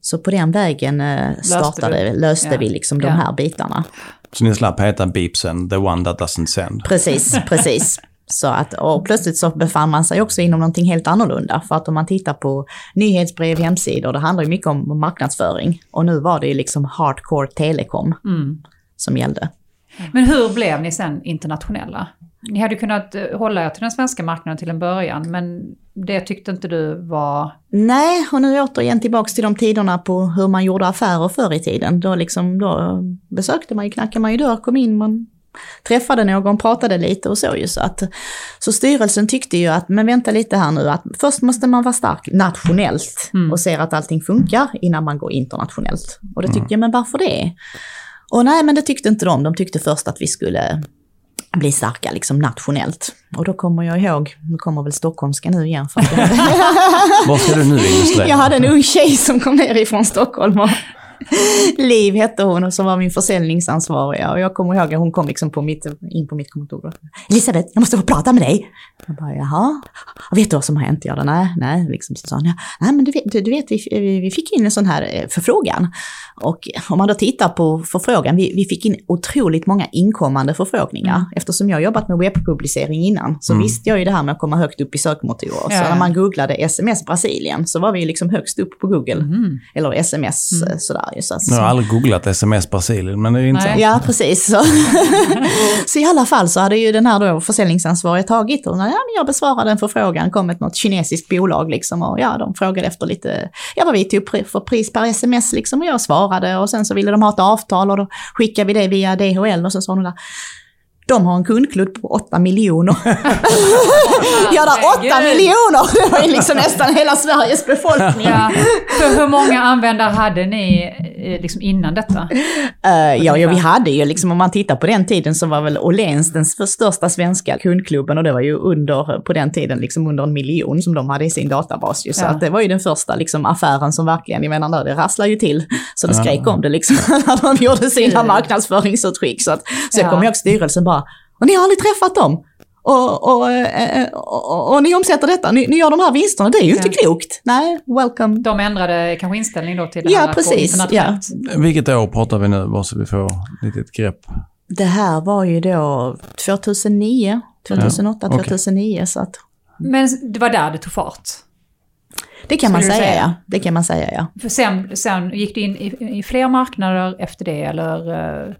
Så på den vägen eh, startade, löste, Ja. vi liksom de Ja. här bitarna. Så ni slapp heta beepsen, the one that doesn't send. Precis, precis. Så att, och plötsligt så befann man sig också inom någonting helt annorlunda. För att om man tittar på nyhetsbrev, hemsidor, det handlar ju mycket om marknadsföring. Och nu var det ju liksom hardcore telekom Mm. Som gällde. Men hur blev ni sen internationella? Ni hade kunnat eh, hålla er till den svenska marknaden till en början, men det tyckte inte du var... Nej, och nu återigen tillbaks till de tiderna på hur man gjorde affärer förr i tiden. Då, liksom, då besökte man ju, knackade man ju dörr, kom in, man träffade någon, pratade lite och så ju. Så, att, så styrelsen tyckte ju att, men vänta lite här nu, att först måste man vara stark nationellt Mm. och se att allting funkar innan man går internationellt. Och det tyckte jag, men varför det? Och nej, men det tyckte inte de. De tyckte först att vi skulle bli starka liksom nationellt. Och då kommer jag ihåg, nu kommer väl stockholmska nu igen för att jag Vad ska du nu illustrera? jag hade en ung tjej som kom ner ifrån Stockholm och Liv hette hon och som var min försäljningsansvariga. Och jag kommer ihåg att hon kom liksom på mitt, in på mitt kontor. Elisabeth, jag måste få prata med dig. Jag bara, jaha, vet du vad som har hänt? Jag bara, nej, nej, liksom så sa hon, nej men du vet, du, du vet vi, vi fick in en sån här eh, förfrågan. Och om man då tittar på förfrågan, vi, vi fick in otroligt många inkommande förfrågningar. Mm. Eftersom jag jobbat med webbpublicering innan så Mm. visste jag ju det här med att komma högt upp i sökmotorer. Ja, Så när man googlade sms Brasilien så var vi liksom högst upp på Google. Mm. Eller sms Mm. eh, sådär. Ju, Så, har jag aldrig googlat sms Brasilien, men det är intressant. Ja, precis. Så. så i alla fall så hade ju den här då försäljningsansvariga tagit och ja, men jag besvarade en förfrågan, kom ett något kinesiskt bolag liksom och ja, de frågade efter lite, ja vad vi tog för pris per sms liksom och jag svarade och sen så ville de ha ett avtal och då skickade vi det via DHL och så sa hon där, De har en kundklubb på 8 miljoner. ja, där 8 Herregud. miljoner! Det var ju liksom nästan hela Sveriges befolkning. Ja. För hur många användare hade ni eh, liksom innan detta? Eh, ja, ja, vi hade ju liksom, om man tittar på den tiden så var väl Åhléns den största svenska kundklubben och det var ju under, på den tiden, liksom under en miljon som de hade i sin databas ju. Så Ja. att det var ju den första liksom affären som verkligen, jag menar, det rasslade ju till så det skrek om det liksom när de gjorde sina marknadsföringsutskick. Så, att, så jag Ja. kommer ihåg styrelsen bara, och ni har aldrig träffat dem? Och, och, eh, och, och, och ni omsätter detta, ni, ni gör de här vinsterna, det är ju inte Ja. klokt. Nej, welcome. De ändrade kanske inställning då till det Ja, här precis, internationellt. Vilket år pratar vi nu, bara så vi får lite ett grepp? Det här var ju då 2009, 2008, Ja, okej. 2009 så att Men det var där det tog fart. det kan man säga, säga? ja. Det kan man säga ja. För sen, sen gick du in i, i fler marknader efter det eller?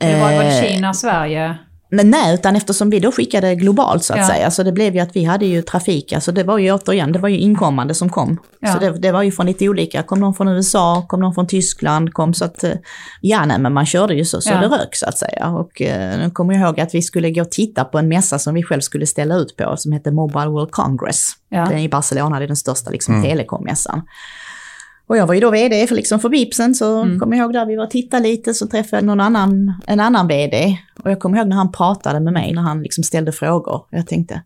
Eller var, var det Eh, Kina, Sverige? Men nej, utan eftersom vi då skickade globalt så att Ja. säga, så det blev ju att vi hade ju trafik, alltså det var ju återigen, det var ju inkommande som kom. Ja. Så det, det var ju från lite olika, kom någon från USA, kom någon från Tyskland, kom så att, eh, ja nej men man körde ju så, så Ja. det rök så att säga. Och eh, nu kommer jag ihåg att vi skulle gå och titta på en mässa som vi själv skulle ställa ut på, som hette Mobile World Congress. Ja. Den i Barcelona, det är den största liksom, telekommässan. Och jag var ju då vd för, liksom, för Bipsen, så Mm. kommer jag ihåg där vi var och tittade lite, så träffade jag någon annan, en annan vd. Och jag kommer ihåg när han pratade med mig, när han liksom ställde frågor. Jag tänkte,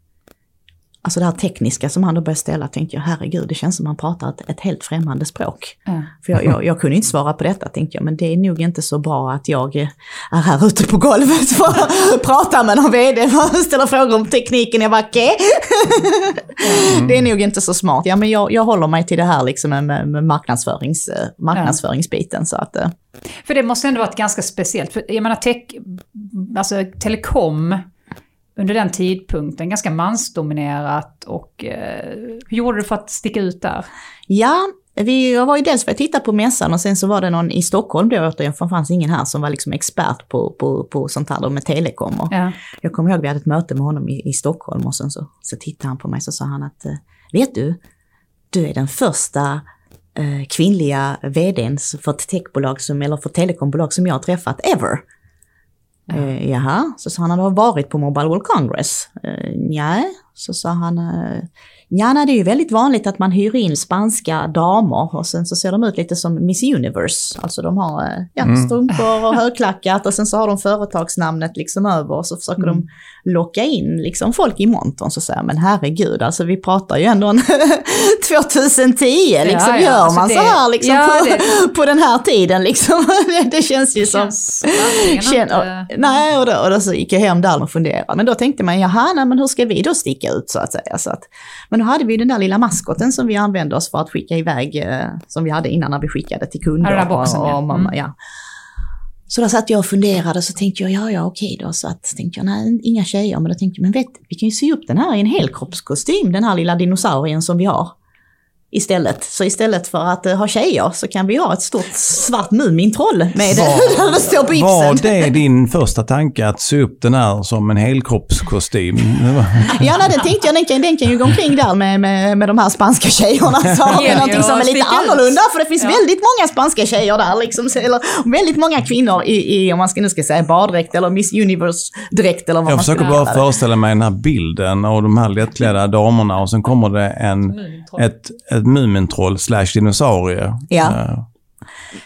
alltså det här tekniska som han då började ställa, tänkte jag, herregud, det känns som han pratar ett, ett helt främmande språk. Ja. För jag, jag, jag kunde inte svara på detta, tänkte jag, men det är nog inte så bra att jag är här ute på golvet för att prata med någon vd och ställa frågor om tekniken. Jag bara, okej? Det är nog inte så smart. Ja, men jag, jag håller mig till det här liksom med, med med marknadsförings, eh, marknadsföringsbiten. Så att, eh, För det måste ändå varit ganska speciellt. För jag menar, tech, alltså telekom under den tidpunkten, ganska mansdominerat och eh, hur gjorde du för att sticka ut där? Ja, vi, jag var ju dels för att titta på mässan och sen så var det någon i Stockholm då återigen, för det fanns ingen här som var liksom expert på, på, på sånt här då med telekom. Och Ja. Jag kommer ihåg vi hade ett möte med honom i, i Stockholm och sen så, så tittade han på mig så sa han att, eh, vet du, du är den första eh, kvinnliga vdn för ett techbolag som, eller för telekombolag som jag har träffat ever. Eh, jaha, så sa han, har du varit på Mobile World Congress? Eh, nej, så sa han, eh, ja det är ju väldigt vanligt att man hyr in spanska damer och sen så ser de ut lite som Miss Universe. Alltså de har eh, ja, strumpor och högklackat och sen så har de företagsnamnet liksom över och så försöker de locka in liksom folk i montern så säger men herregud, alltså vi pratar ju ändå en 2010, liksom ja, gör alltså man det- så här liksom ja, på, det- på den här tiden liksom. det, det känns ju som... Känns verkligen Känn, inte... och, nej, och då, och då så gick jag hem där och funderade. Men då tänkte man, jaha, nej, men hur ska vi då sticka ut så att säga? Så att, men då hade vi den där lilla maskoten som vi använde oss för att skicka iväg, eh, som vi hade innan när vi skickade till kunder. Ja, boxen, och, och mamma, Mm. ja. Så då satt jag och funderade och så tänkte jag, ja ja okej då. Så att, tänkte jag, nej inga tjejer. Men då tänkte jag, men vet vi kan ju sy upp den här i en helkroppskostym, den här lilla dinosaurien som vi har. Istället. Så istället för att eh, ha tjejer så kan vi ha ett stort svart Mumintroll med Var- där det står på Var yxen. det din första tanke att sy upp den här som en helkroppskostym? Det var- Ja, nej, den tänkte jag, den kan, den kan ju gå omkring där med, med, med de här spanska tjejerna. Så har vi någonting som är lite annorlunda, för det finns Ja. väldigt många spanska tjejer där. Liksom, så- eller väldigt många kvinnor i, i om man ska, nu ska säga baddräkt eller Miss Universe-dräkt eller vad Jag man ska försöker bara det. föreställa mig den här bilden av de här lättklädda damerna och sen kommer det en, Mumintroll. ett, ett Mumintroll slash dinosaurie. Ja. Eh,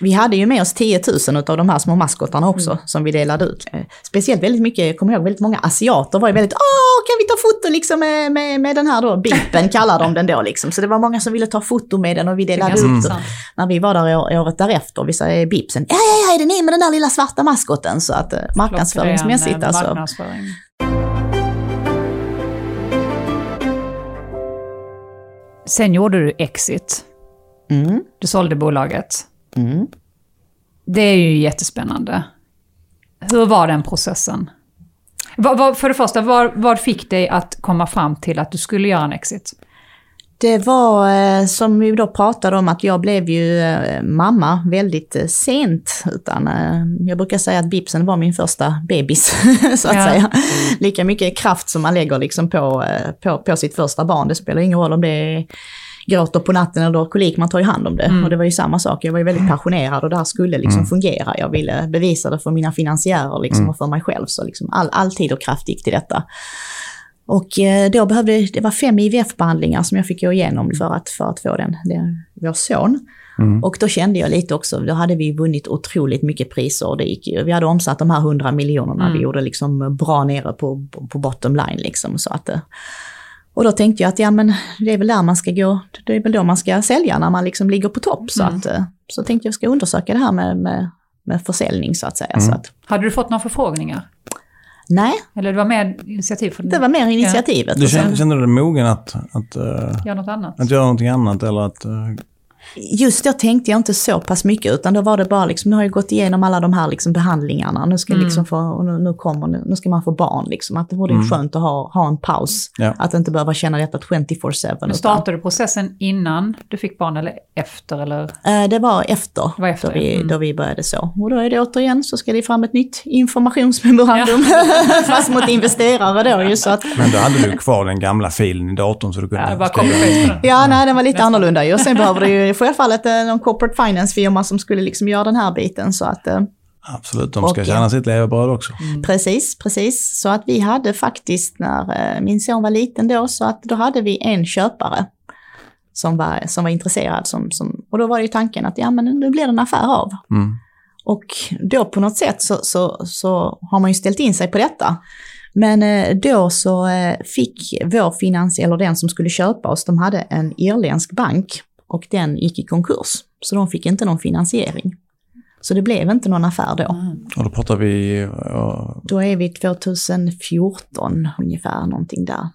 Vi hade ju med oss 10 000 av de här små maskotarna också Mm. som vi delade ut. Speciellt väldigt mycket, jag kommer ihåg väldigt många asiater var ju väldigt åh kan vi ta foto liksom med, med, med den här då, bipen kallar de den då liksom. Så det var många som ville ta foto med den och vi delade den. intressant. När vi var där året därefter, vi sa eh, bipsen, ja ja ja är det ni med den där lilla svarta maskoten? Så att eh, marknadsföringsmässigt alltså. Marknadsföring. Sen gjorde du exit. Mm, Du sålde bolaget. mm. Det är ju jättespännande. Hur var den processen? Vad, vad, för det första, vad, vad fick dig att komma fram till att du skulle göra en exit? Det var eh, som vi då pratade om att jag blev ju eh, mamma väldigt eh, sent. Utan, jag brukar säga att bipsen var min första bebis, så att Ja. säga. Lika mycket kraft som man lägger liksom på, på, på sitt första barn. Det spelar ingen roll om det är gråter på natten eller kolik, man tar ju hand om det. Mm. Och det var ju samma sak, jag var ju väldigt passionerad och det här skulle liksom Mm. fungera. Jag ville bevisa det för mina finansiärer liksom, Mm. och för mig själv. Så liksom all, all tid och kraft gick till detta. Och eh, då behövde, det var fem IVF-behandlingar som jag fick gå igenom för att, för att få den, den, vår son. Mm. Och då kände jag lite också, då hade vi vunnit otroligt mycket priser. och Det gick, vi hade omsatt de här 100 miljonerna, Mm. vi gjorde liksom bra nere på, på bottom line. Liksom, så att, eh, och då tänkte jag att ja, men det är väl där man ska gå, det är väl då man ska sälja när man liksom ligger på topp. Så, Mm. att, eh, så tänkte jag ska undersöka det här med, med, med försäljning så att säga. Mm. Så att, Hade du fått några förfrågningar? Nej, Eller det var mer initiativ från det var mer initiativet. Du Och sen- kände, kände du dig mogen att, att, eh, Göra något annat? att göra någonting annat eller att... eh, Just då tänkte jag inte så pass mycket, utan då var det bara liksom, nu har jag gått igenom alla de här liksom behandlingarna, nu ska, Mm. liksom få, nu, nu, kommer, nu, nu ska man få barn. Liksom. Att det vore Mm. skönt att ha, ha en paus, Ja. att inte behöva känna detta 24-7. Men utan- startade du processen innan du fick barn eller efter? Eller? Eh, Det var efter, Det var efter, då, vi, mm. då vi började så. Och då är det återigen så ska det fram ett nytt informationsmemorandum. Fast mot investerare då ju så att Men då hade du kvar den gamla filen i datorn så du kunde... Ja, bara skriva-. Ja, nej, den var lite Nästan. annorlunda ju. Sen behöver du ju självfallet eh, någon corporate finance-firma som skulle liksom göra den här biten. Så att, eh, Absolut, de ska Och, tjäna sitt levebröd också. precis, precis. Så att vi hade faktiskt, när eh, min son var liten då, så att då hade vi en köpare som var, som var intresserad. Som, som, och då var det ju tanken att ja, men nu blir det en affär av. Mm. Och då på något sätt så, så, så har man ju ställt in sig på detta. Men då så fick vår finans, eller den som skulle köpa oss, de hade en irländsk bank och den gick i konkurs. Så de fick inte någon finansiering. Så det blev inte någon affär då. Mm. Och då pratar vi... eh, Då är vi 2014 ungefär, någonting där.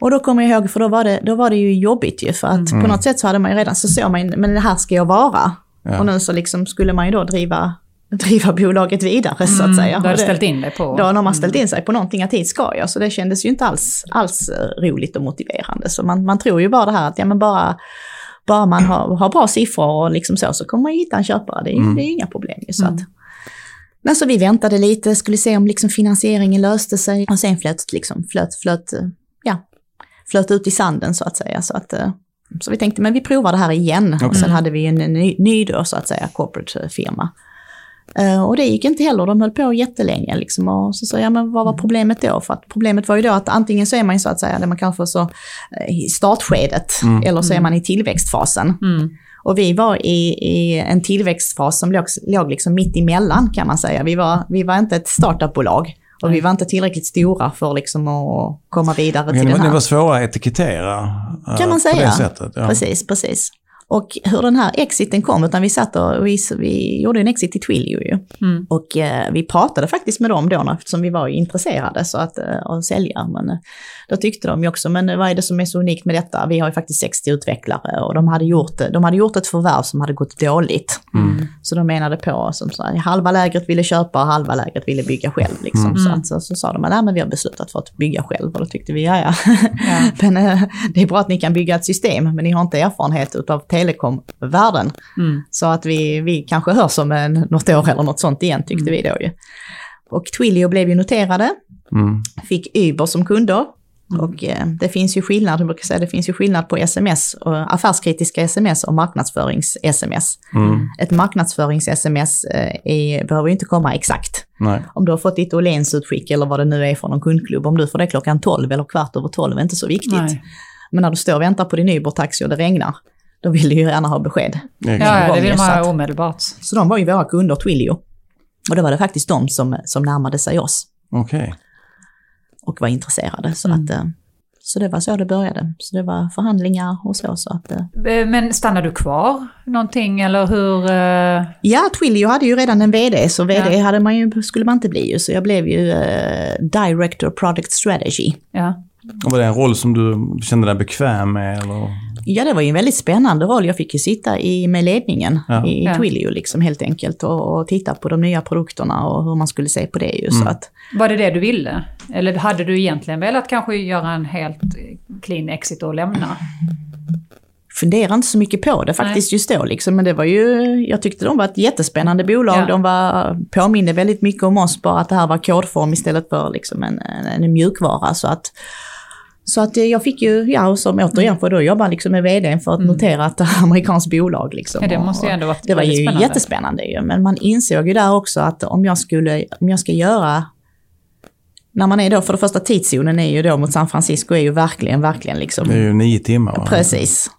Och då kommer jag ihåg, för då var det, då var det ju jobbigt ju, för att Mm. på något sätt så hade man ju redan, så såg man, men det här ska jag vara. ja. Och nu så liksom skulle man ju då driva, driva bolaget vidare så att säga. Mm, Du hade Och det- ställt in dig på... Då har man ställt in sig på någonting att hit ska jag, så det kändes ju inte alls, alls eh, roligt och motiverande. Så man, man tror ju bara det här att ja, men bara, bara man har, har bra siffror och liksom så, så kommer man hitta en köpare. Det är, Mm. det är inga problem ju. Så Mm. att, men så vi väntade lite, skulle se om liksom finansieringen löste sig och sen flöt, liksom, flöt, flöt, eh, ja, flöt ut i sanden så att säga. Så, att, eh, så vi tänkte, men vi provar det här igen. Och sen Mm. hade vi en ny, ny då, så att säga, corporate firma. Eh, och det gick inte heller, de höll på jättelänge. Liksom, och så sa jag, men vad var problemet då? För att problemet var ju då att antingen så är man ju så att säga, det man kanske så eh, i startskedet, Mm. eller så är Mm. man i tillväxtfasen. Mm. Och vi var i, i en tillväxtfas som låg, låg liksom mitt emellan kan man säga. Vi var, vi var inte ett startupbolag och vi var inte tillräckligt stora för liksom att komma vidare till ni, den här. ni var svåra att etikettera. eh, Kan man På säga. det sättet. Ja. Precis, precis. Och hur den här exiten kom, utan vi satt och vi, vi gjorde en exit i Twilio ju. Mm. Och eh, vi pratade faktiskt med dem då eftersom vi var intresserade så att, eh, av att sälja. Men eh, då tyckte de ju också, men vad är det som är så unikt med detta? Vi har ju faktiskt 60 utvecklare och de hade gjort, de hade gjort ett förvärv som hade gått dåligt. Mm. Så de menade på, som sa, halva lägret ville köpa och halva lägret ville bygga själv. Liksom. Mm. Så, att, så, så sa de, nej men vi har beslutat för att bygga själv. Och då tyckte vi, ja ja. Ja. men eh, det är bra att ni kan bygga ett system, men ni har inte erfarenhet av telekomvärlden. Mm. Så att vi, vi kanske hörs om en, något år eller något sånt igen, tyckte vi då ju. Och Twilio blev ju noterade, Mm. fick Uber som kunder. Mm. Och eh, det finns ju skillnad, jag brukar säga det finns ju skillnad på sms, och affärskritiska sms och marknadsförings-sms. Mm. Ett marknadsförings-sms eh, behöver ju inte komma exakt. Nej. Om du har fått ditt Åhléns-utskick eller vad det nu är från någon kundklubb, om du får det klockan 12 eller kvart över 12 är inte så viktigt. Nej. Men när du står och väntar på din Uber-taxi och det regnar, då vill du ju gärna ha besked. Ja, ja, det vill man ha omedelbart. Så de var ju våra kunder, Twilio. Och då var det faktiskt de som, som närmade sig oss Okej. och var intresserade. Så, Mm. att, eh, så det var så det började. Så det var förhandlingar och så. så att, eh, Eh, Men stannar du kvar någonting eller hur? ja, Twilio hade ju redan en VD, så VD Ja. hade man ju, skulle man inte bli ju. Så jag blev ju eh, Director Product Strategy. Ja. Och var det en roll som du kände dig bekväm med? Eller? Ja, det var ju en väldigt spännande roll. Jag fick ju sitta i, med ledningen Ja. i Ja. Twilio liksom helt enkelt och, och titta på de nya produkterna och hur man skulle se på det ju. Så Mm. att, Var det det du ville? Eller hade du egentligen velat kanske göra en helt clean exit och lämna? funderade inte så mycket på det faktiskt just då. Liksom. Men det var ju, jag tyckte de var ett jättespännande bolag. Ja. De var, påminde väldigt mycket om oss, bara att det här var kodform istället för liksom en, en, en mjukvara. Så att, Så att eh, jag fick ju, ja som återigen får då jobba liksom med vd för att Mm. notera ett amerikanskt bolag. Liksom. Ja, det måste ju ändå varit det var ju spännande. jättespännande ju, men man insåg ju där också att om jag skulle, om jag ska göra, när man är då, för det första tidszonen är ju då mot San Francisco är ju verkligen, verkligen liksom, Det är ju nio timmar. va? precis.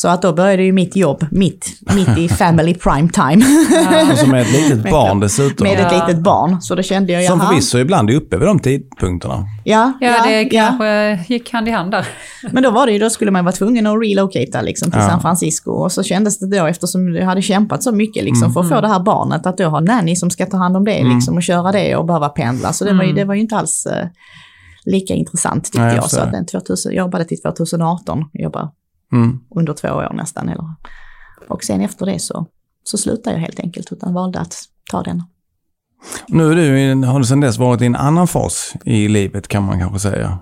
Så att då började ju mitt jobb mitt, mitt i family prime time Och så med ett litet barn dessutom. med ett Ja. litet barn. Så då kände jag, Som förvisso ibland är uppe vid de tidpunkterna. ja, Ja, det ja. kanske gick hand i hand där. Men då var det ju, då skulle man vara tvungen att relocata liksom till Ja. San Francisco. Och så kändes det då, eftersom jag hade kämpat så mycket liksom, för att få det här barnet, att då ha nanny som ska ta hand om det liksom, och köra det och behöva pendla. Så det, var, ju, det var ju inte alls eh, lika intressant tyckte Nej, jag. Så att den 2000, jag jobbade till 2018, jag jobbade Mm. under två år nästan. Eller. Och sen efter det så, så slutade jag helt enkelt, utan valde att ta den. Nu är du, har du sedan dess varit i en annan fas i livet kan man kanske säga.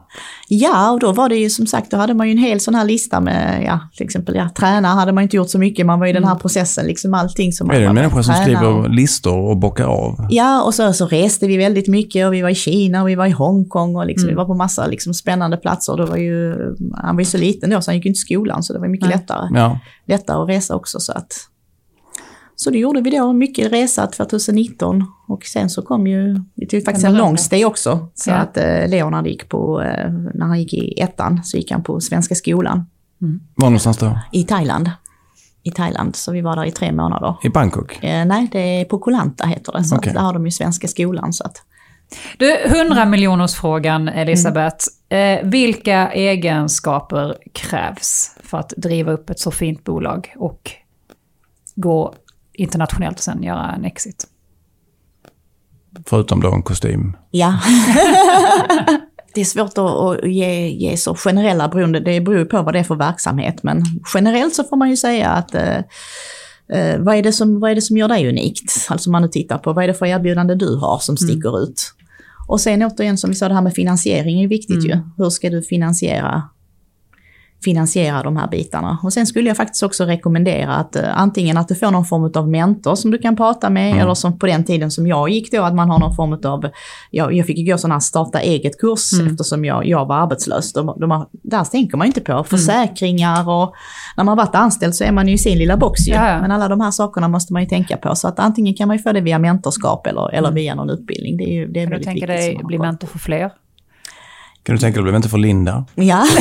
Ja, och då var det ju som sagt, då hade man ju en hel sån här lista med, ja, till exempel, ja, träna hade man inte gjort så mycket, man var i den här processen, liksom allting som man Är du en människa som skriver och- listor och bockar av? Ja, och så, så reste vi väldigt mycket och vi var i Kina och vi var i Hongkong och liksom, vi var på massa liksom, spännande platser. Då var ju, han var ju så liten då så han gick inte i skolan så det var mycket Nej. lättare, Ja. lättare att resa också. Så, att, så det gjorde vi då, mycket resa 2019 och sen så kom ju, vi tog faktiskt en lång stay också. Så Ja. att eh, Leonard gick på, eh, när han gick i ettan så gick han på Svenska skolan Var någonstans då? i Thailand. I Thailand, så vi var där i tre månader. I Bangkok? Eh, nej, det är på Koh Lanta heter det, så att där har de ju Svenska skolan. Så att, Du, 100 miljoners frågan Elisabeth. Eh, vilka egenskaper krävs för att driva upp ett så fint bolag och gå internationellt och sen göra en exit? Förutom då en kostym. Ja. det är svårt att, ge, ge så generella beroende, det beror på vad det är för verksamhet. Men generellt så får man ju säga att eh, eh, vad, är det som, vad är det som gör dig unikt? Alltså om man nu tittar på vad är det för erbjudande du har som sticker ut? Och sen återigen som vi sa, det här med finansiering är viktigt ju. Hur ska du finansiera finansiera de här bitarna. Och sen skulle jag faktiskt också rekommendera att eh, antingen att du får någon form av mentor som du kan prata med, eller som på den tiden som jag gick då, att man har någon form av, jag, jag fick ju gå sån här starta eget-kurs eftersom jag, jag var arbetslös. De, de där tänker man inte på försäkringar och när man varit anställd så är man ju i sin lilla box ju. Ja, ja. Men alla de här sakerna måste man ju tänka på. Så att antingen kan man ju få det via mentorskap eller, eller via någon utbildning. Det är ju det är Kan du tänka dig bli mentor för fler? Kan du tänka dig att bli inte för Linda? Ja.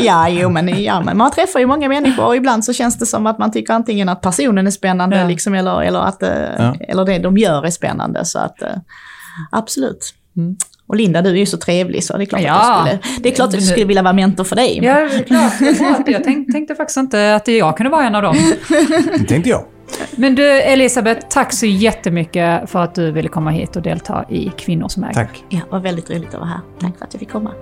ja, jo men, ja, men man träffar ju många människor och ibland så känns det som att man tycker antingen att personen är spännande Ja. liksom, eller, eller, att, eh, Ja. eller det de gör är spännande. Så att, eh, absolut. Och Linda, du är ju så trevlig så det är klart Ja. att jag skulle, det är klart att jag skulle vilja vara mentor för dig. Ja, det är klart. Det är. Jag tänkte, tänkte faktiskt inte att jag kunde vara en av dem. Det tänkte jag. Men du Elisabeth, tack så jättemycket för att du ville komma hit och delta i Kvinnor som äger. Tack. Ja, det var väldigt roligt att vara här. Tack för att jag fick komma.